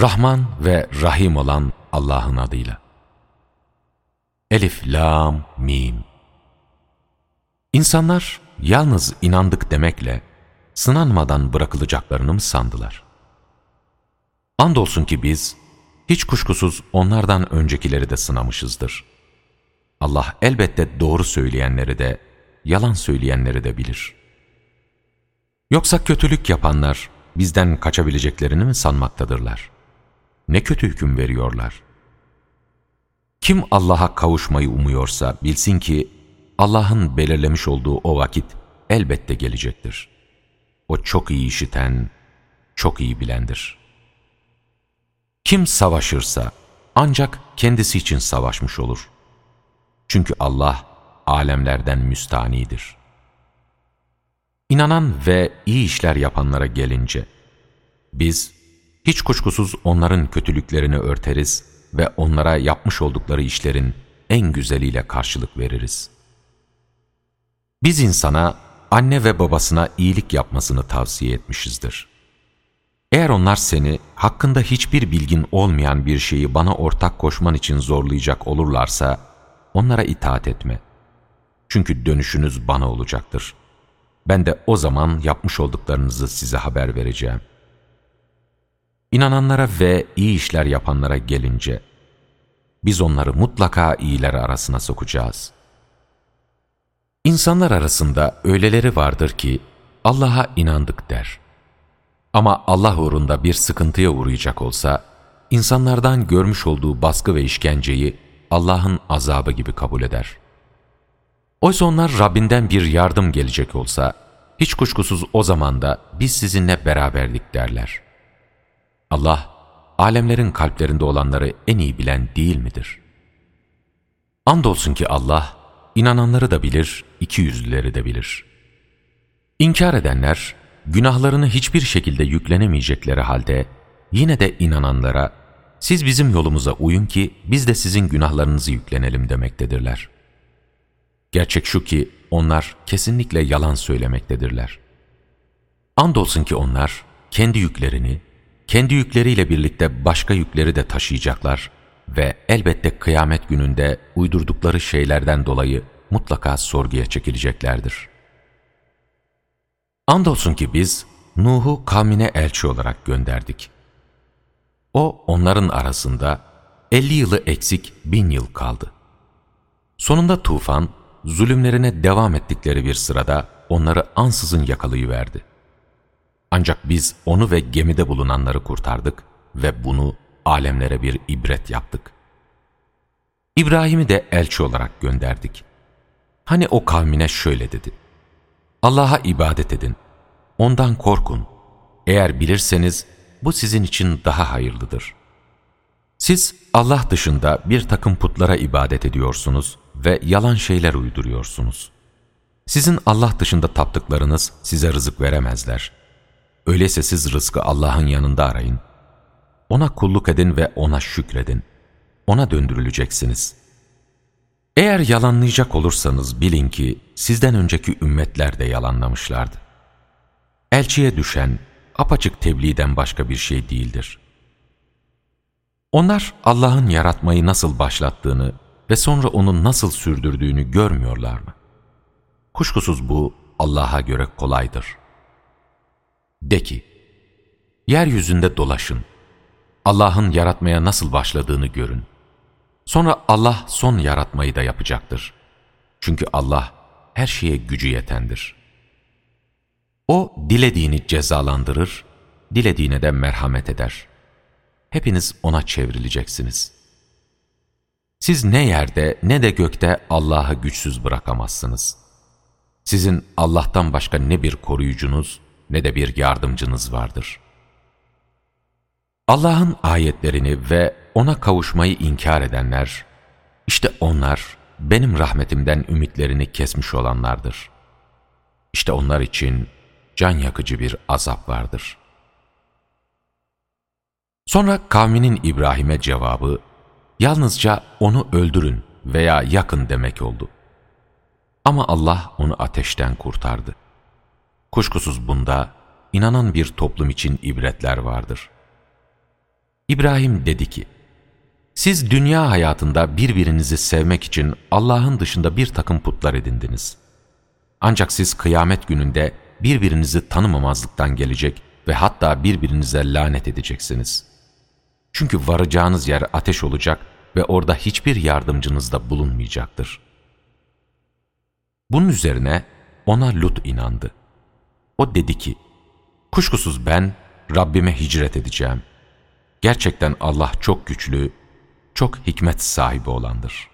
Rahman ve Rahim olan Allah'ın adıyla. Elif, Lam, Mim. İnsanlar yalnız inandık demekle sınanmadan bırakılacaklarını mı sandılar? Andolsun ki biz hiç kuşkusuz onlardan öncekileri de sınamışızdır. Allah elbette doğru söyleyenleri de, yalan söyleyenleri de bilir. Yoksa kötülük yapanlar bizden kaçabileceklerini mi sanmaktadırlar? Ne kötü hüküm veriyorlar. Kim Allah'a kavuşmayı umuyorsa bilsin ki Allah'ın belirlemiş olduğu o vakit elbette gelecektir. O çok iyi işiten, çok iyi bilendir. Kim savaşırsa ancak kendisi için savaşmış olur. Çünkü Allah alemlerden müstanidir. İnanan ve iyi işler yapanlara gelince, biz hiç kuşkusuz onların kötülüklerini örteriz ve onlara yapmış oldukları işlerin en güzeliyle karşılık veririz. Biz insana anne ve babasına iyilik yapmasını tavsiye etmişizdir. Eğer onlar seni hakkında hiçbir bilgin olmayan bir şeyi bana ortak koşman için zorlayacak olurlarsa, onlara itaat etme. Çünkü dönüşünüz bana olacaktır. Ben de o zaman yapmış olduklarınızı size haber vereceğim. İnananlara ve iyi işler yapanlara gelince, biz onları mutlaka iyiler arasına sokacağız. İnsanlar arasında öyleleri vardır ki, Allah'a inandık der. Ama Allah uğrunda bir sıkıntıya uğrayacak olsa, insanlardan görmüş olduğu baskı ve işkenceyi Allah'ın azabı gibi kabul eder. Oysa onlar Rabbinden bir yardım gelecek olsa, hiç kuşkusuz o zaman da biz sizinle beraberlik derler. Allah, alemlerin kalplerinde olanları en iyi bilen değil midir? Andolsun ki Allah, inananları da bilir, iki yüzlüleri de bilir. İnkar edenler, günahlarını hiçbir şekilde yüklenemeyecekleri halde, yine de inananlara, siz bizim yolumuza uyun ki biz de sizin günahlarınızı yüklenelim demektedirler. Gerçek şu ki onlar kesinlikle yalan söylemektedirler. Andolsun ki onlar kendi yüklerini, kendi yükleriyle birlikte başka yükleri de taşıyacaklar ve elbette kıyamet gününde uydurdukları şeylerden dolayı mutlaka sorguya çekileceklerdir. Andolsun ki biz Nuh'u kavmine elçi olarak gönderdik. O onların arasında 50 yılı eksik bin yıl kaldı. Sonunda tufan, zulümlerine devam ettikleri bir sırada onları ansızın yakalayıverdi. Ancak biz onu ve gemide bulunanları kurtardık ve bunu alemlere bir ibret yaptık. İbrahim'i de elçi olarak gönderdik. Hani o kavmine şöyle dedi. Allah'a ibadet edin, ondan korkun. Eğer bilirseniz bu sizin için daha hayırlıdır. Siz Allah dışında bir takım putlara ibadet ediyorsunuz ve yalan şeyler uyduruyorsunuz. Sizin Allah dışında taptıklarınız size rızık veremezler. Öyleyse siz rızkı Allah'ın yanında arayın. Ona kulluk edin ve ona şükredin. Ona döndürüleceksiniz. Eğer yalanlayacak olursanız bilin ki sizden önceki ümmetler de yalanlamışlardı. Elçiye düşen apaçık tebliğden başka bir şey değildir. Onlar Allah'ın yaratmayı nasıl başlattığını ve sonra onu nasıl sürdürdüğünü görmüyorlar mı? Kuşkusuz bu Allah'a göre kolaydır. De ki, yeryüzünde dolaşın, Allah'ın yaratmaya nasıl başladığını görün. Sonra Allah son yaratmayı da yapacaktır. Çünkü Allah her şeye gücü yetendir. O dilediğini cezalandırır, dilediğine de merhamet eder. Hepiniz O'na çevrileceksiniz. Siz ne yerde ne de gökte Allah'ı güçsüz bırakamazsınız. Sizin Allah'tan başka ne bir koruyucunuz ne de bir yardımcınız vardır. Allah'ın ayetlerini ve O'na kavuşmayı inkar edenler, işte onlar benim rahmetimden ümitlerini kesmiş olanlardır. İşte onlar için can yakıcı bir azap vardır. Sonra kavminin İbrahim'e cevabı, yalnızca onu öldürün veya yakın demek oldu. Ama Allah onu ateşten kurtardı. Kuşkusuz bunda inanan bir toplum için ibretler vardır. İbrahim dedi ki, siz dünya hayatında birbirinizi sevmek için Allah'ın dışında bir takım putlar edindiniz. Ancak siz kıyamet gününde birbirinizi tanımamazlıktan gelecek ve hatta birbirinize lanet edeceksiniz. Çünkü varacağınız yer ateş olacak ve orada hiçbir yardımcınız da bulunmayacaktır. Bunun üzerine ona Lut inandı. O dedi ki, kuşkusuz ben Rabbime hicret edeceğim. Gerçekten Allah çok güçlü, çok hikmet sahibi olandır.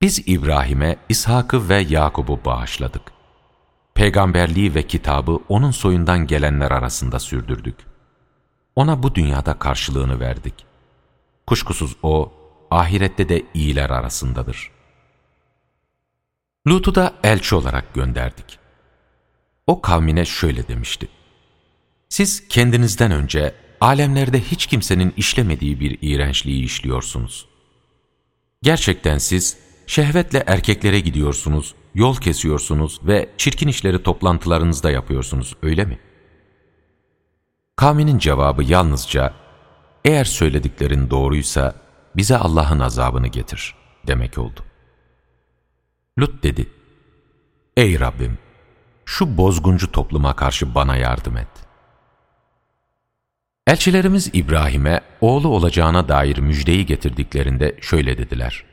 Biz İbrahim'e İshak'ı ve Yakub'u bağışladık. Peygamberliği ve kitabı onun soyundan gelenler arasında sürdürdük. Ona bu dünyada karşılığını verdik. Kuşkusuz o, ahirette de iyiler arasındadır. Lut'u da elçi olarak gönderdik. O kavmine şöyle demişti. Siz kendinizden önce alemlerde hiç kimsenin işlemediği bir iğrençliği işliyorsunuz. Gerçekten siz şehvetle erkeklere gidiyorsunuz, yol kesiyorsunuz ve çirkin işleri toplantılarınızda yapıyorsunuz, öyle mi? Kavminin cevabı yalnızca, eğer söylediklerin doğruysa bize Allah'ın azabını getir demek oldu. Lut dedi, Ey Rabbim, şu bozguncu topluma karşı bana yardım et. Elçilerimiz İbrahim'e oğlu olacağına dair müjdeyi getirdiklerinde şöyle dediler.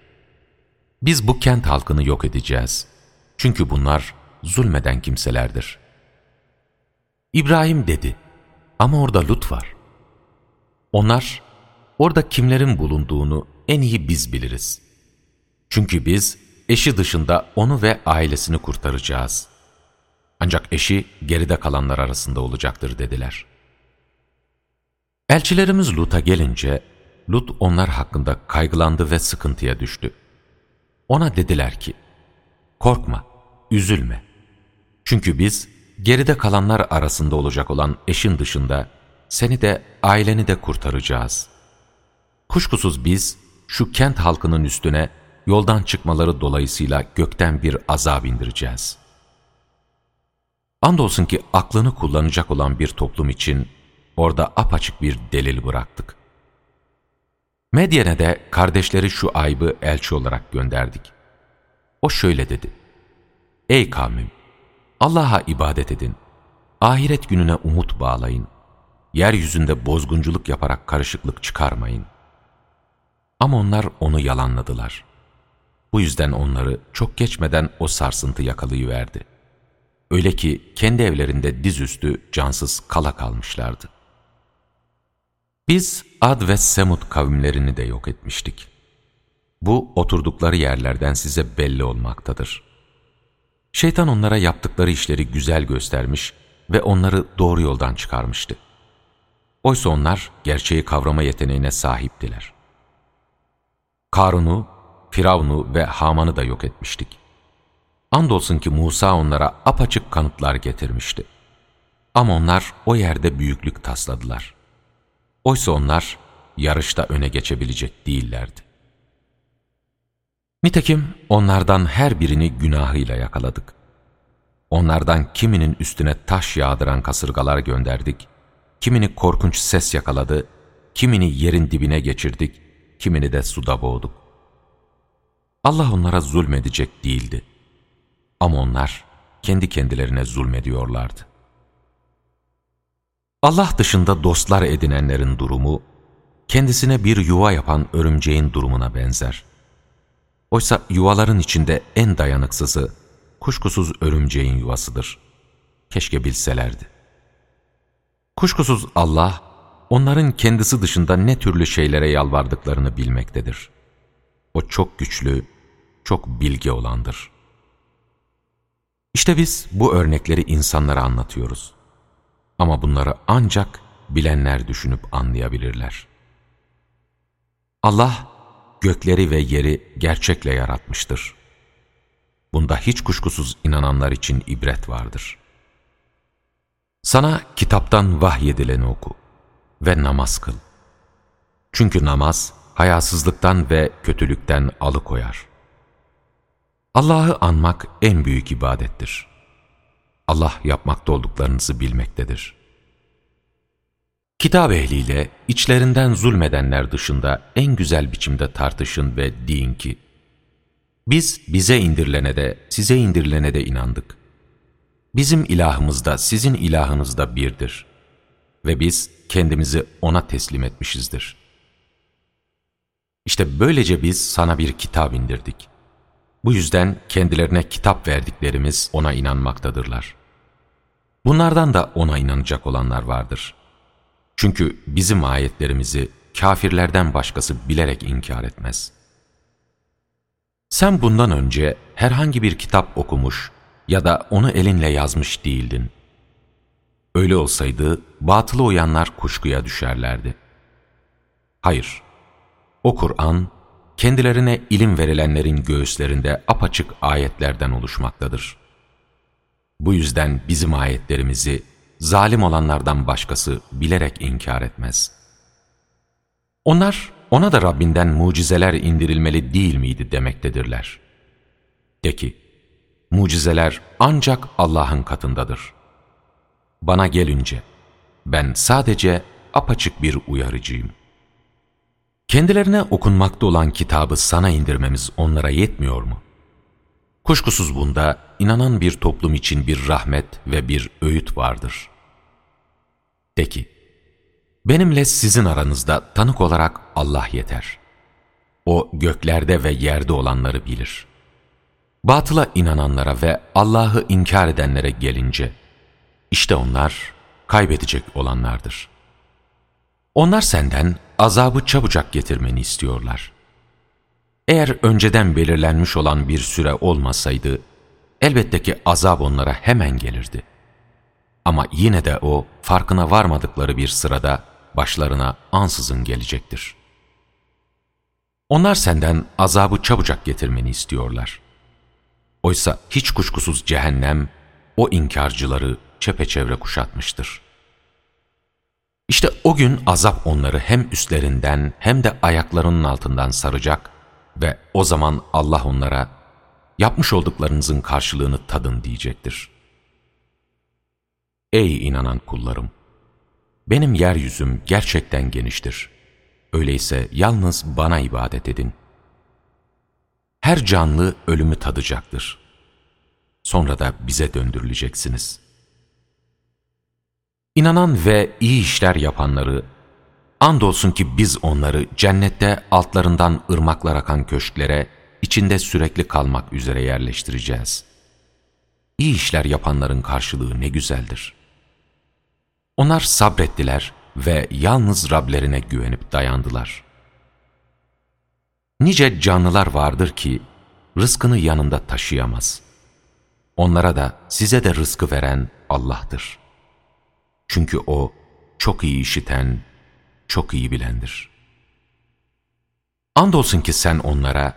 Biz bu kent halkını yok edeceğiz. Çünkü bunlar zulmeden kimselerdir. İbrahim dedi, ama orada Lut var. Onlar, orada kimlerin bulunduğunu en iyi biz biliriz. Çünkü biz eşi dışında onu ve ailesini kurtaracağız. Ancak eşi geride kalanlar arasında olacaktır dediler.'' Elçilerimiz Lut'a gelince, Lut onlar hakkında kaygılandı ve sıkıntıya düştü. Ona dediler ki, korkma, üzülme. Çünkü biz geride kalanlar arasında olacak olan eşin dışında seni de aileni de kurtaracağız. Kuşkusuz biz şu kent halkının üstüne yoldan çıkmaları dolayısıyla gökten bir azap indireceğiz. Andolsun ki aklını kullanacak olan bir toplum için Orada apaçık bir delil bıraktık. Medyen'e de kardeşleri şu aybı elçi olarak gönderdik. O şöyle dedi. Ey kavmim! Allah'a ibadet edin. Ahiret gününe umut bağlayın. Yeryüzünde bozgunculuk yaparak karışıklık çıkarmayın. Ama onlar onu yalanladılar. Bu yüzden onları çok geçmeden o sarsıntı yakalayıverdi. Öyle ki kendi evlerinde dizüstü cansız kala kalmışlardı. Biz Ad ve Semud kavimlerini de yok etmiştik. Bu oturdukları yerlerden size belli olmaktadır. Şeytan onlara yaptıkları işleri güzel göstermiş ve onları doğru yoldan çıkarmıştı. Oysa onlar gerçeği kavrama yeteneğine sahiptiler. Karun'u, Firavun'u ve Haman'ı da yok etmiştik. Andolsun ki Musa onlara apaçık kanıtlar getirmişti. Ama onlar o yerde büyüklük tasladılar. Oysa onlar yarışta öne geçebilecek değillerdi. Nitekim onlardan her birini günahıyla yakaladık. Onlardan kiminin üstüne taş yağdıran kasırgalar gönderdik, kimini korkunç ses yakaladı, kimini yerin dibine geçirdik, kimini de suda boğduk. Allah onlara zulmedecek değildi. Ama onlar kendi kendilerine zulmediyorlardı. Allah dışında dostlar edinenlerin durumu, kendisine bir yuva yapan örümceğin durumuna benzer. Oysa yuvaların içinde en dayanıksızı, kuşkusuz örümceğin yuvasıdır. Keşke bilselerdi. Kuşkusuz Allah, onların kendisi dışında ne türlü şeylere yalvardıklarını bilmektedir. O çok güçlü, çok bilge olandır. İşte biz bu örnekleri insanlara anlatıyoruz. Ama bunları ancak bilenler düşünüp anlayabilirler. Allah gökleri ve yeri gerçekle yaratmıştır. Bunda hiç kuşkusuz inananlar için ibret vardır. Sana kitaptan vahyedileni oku ve namaz kıl. Çünkü namaz hayasızlıktan ve kötülükten alıkoyar. Allah'ı anmak en büyük ibadettir. Allah yapmakta olduklarınızı bilmektedir. Kitap ehliyle içlerinden zulmedenler dışında en güzel biçimde tartışın ve deyin ki, biz bize indirilene de size indirilene de inandık. Bizim ilahımız da sizin ilahınız da birdir. Ve biz kendimizi ona teslim etmişizdir. İşte böylece biz sana bir kitap indirdik. Bu yüzden kendilerine kitap verdiklerimiz ona inanmaktadırlar. Bunlardan da ona inanacak olanlar vardır. Çünkü bizim ayetlerimizi kafirlerden başkası bilerek inkar etmez. Sen bundan önce herhangi bir kitap okumuş ya da onu elinle yazmış değildin. Öyle olsaydı batılı uyanlar kuşkuya düşerlerdi. Hayır, o Kur'an kendilerine ilim verilenlerin göğüslerinde apaçık ayetlerden oluşmaktadır. Bu yüzden bizim ayetlerimizi zalim olanlardan başkası bilerek inkar etmez. Onlar ona da Rabbinden mucizeler indirilmeli değil miydi demektedirler. De ki, mucizeler ancak Allah'ın katındadır. Bana gelince, ben sadece apaçık bir uyarıcıyım. Kendilerine okunmakta olan kitabı sana indirmemiz onlara yetmiyor mu? Kuşkusuz bunda inanan bir toplum için bir rahmet ve bir öğüt vardır. De ki, benimle sizin aranızda tanık olarak Allah yeter. O göklerde ve yerde olanları bilir. Batıla inananlara ve Allah'ı inkar edenlere gelince, işte onlar kaybedecek olanlardır. Onlar senden azabı çabucak getirmeni istiyorlar. Eğer önceden belirlenmiş olan bir süre olmasaydı, elbette ki azap onlara hemen gelirdi. Ama yine de o, farkına varmadıkları bir sırada başlarına ansızın gelecektir. Onlar senden azabı çabucak getirmeni istiyorlar. Oysa hiç kuşkusuz cehennem, o inkarcıları çepeçevre kuşatmıştır. İşte o gün azap onları hem üstlerinden hem de ayaklarının altından saracak ve o zaman Allah onlara yapmış olduklarınızın karşılığını tadın diyecektir. Ey inanan kullarım! Benim yeryüzüm gerçekten geniştir. Öyleyse yalnız bana ibadet edin. Her canlı ölümü tadacaktır. Sonra da bize döndürüleceksiniz. İnanan ve iyi işler yapanları, andolsun ki biz onları cennette altlarından ırmaklar akan köşklere, içinde sürekli kalmak üzere yerleştireceğiz. İyi işler yapanların karşılığı ne güzeldir. Onlar sabrettiler ve yalnız Rablerine güvenip dayandılar. Nice canlılar vardır ki, rızkını yanında taşıyamaz. Onlara da size de rızkı veren Allah'tır. Çünkü O çok iyi işiten, çok iyi bilendir. Andolsun ki sen onlara,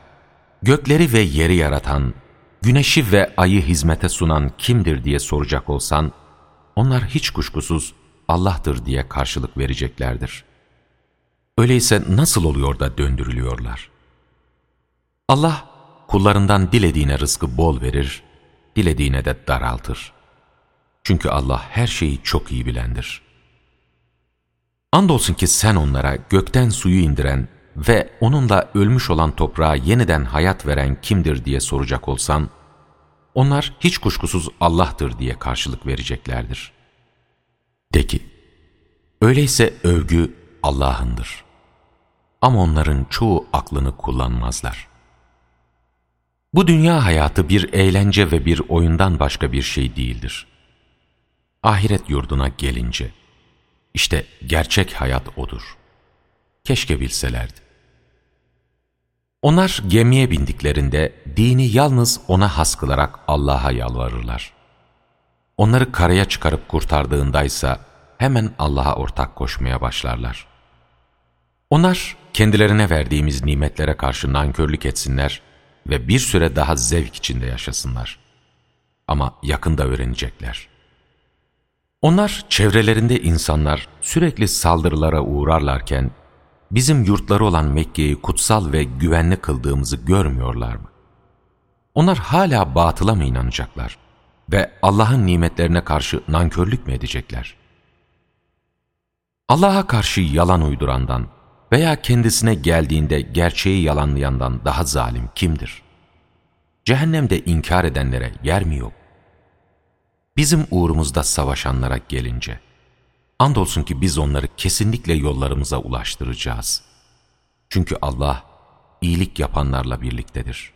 gökleri ve yeri yaratan, güneşi ve ayı hizmete sunan kimdir diye soracak olsan, onlar hiç kuşkusuz Allah'tır diye karşılık vereceklerdir. Öyleyse nasıl oluyor da döndürülüyorlar? Allah kullarından dilediğine rızkı bol verir, dilediğine de daraltır. Çünkü Allah her şeyi çok iyi bilendir. Andolsun ki sen onlara gökten suyu indiren ve onunla ölmüş olan toprağa yeniden hayat veren kimdir diye soracak olsan, onlar hiç kuşkusuz Allah'tır diye karşılık vereceklerdir. De ki, öyleyse övgü Allah'ındır. Ama onların çoğu aklını kullanmazlar. Bu dünya hayatı bir eğlence ve bir oyundan başka bir şey değildir. Ahiret yurduna gelince, işte gerçek hayat odur. Keşke bilselerdi. Onlar gemiye bindiklerinde dini yalnız ona has kılarak Allah'a yalvarırlar. Onları karaya çıkarıp kurtardığındaysa hemen Allah'a ortak koşmaya başlarlar. Onlar kendilerine verdiğimiz nimetlere karşı nankörlük etsinler ve bir süre daha zevk içinde yaşasınlar. Ama yakında öğrenecekler. Onlar çevrelerinde insanlar sürekli saldırılara uğrarlarken bizim yurtları olan Mekke'yi kutsal ve güvenli kıldığımızı görmüyorlar mı? Onlar hala batıla mı inanacaklar ve Allah'ın nimetlerine karşı nankörlük mü edecekler? Allah'a karşı yalan uydurandan veya kendisine geldiğinde gerçeği yalanlayandan daha zalim kimdir? Cehennemde inkar edenlere yer mi yok? Bizim uğrumuzda savaşanlara gelince, andolsun ki biz onları kesinlikle yollarımıza ulaştıracağız. Çünkü Allah iyilik yapanlarla birliktedir.''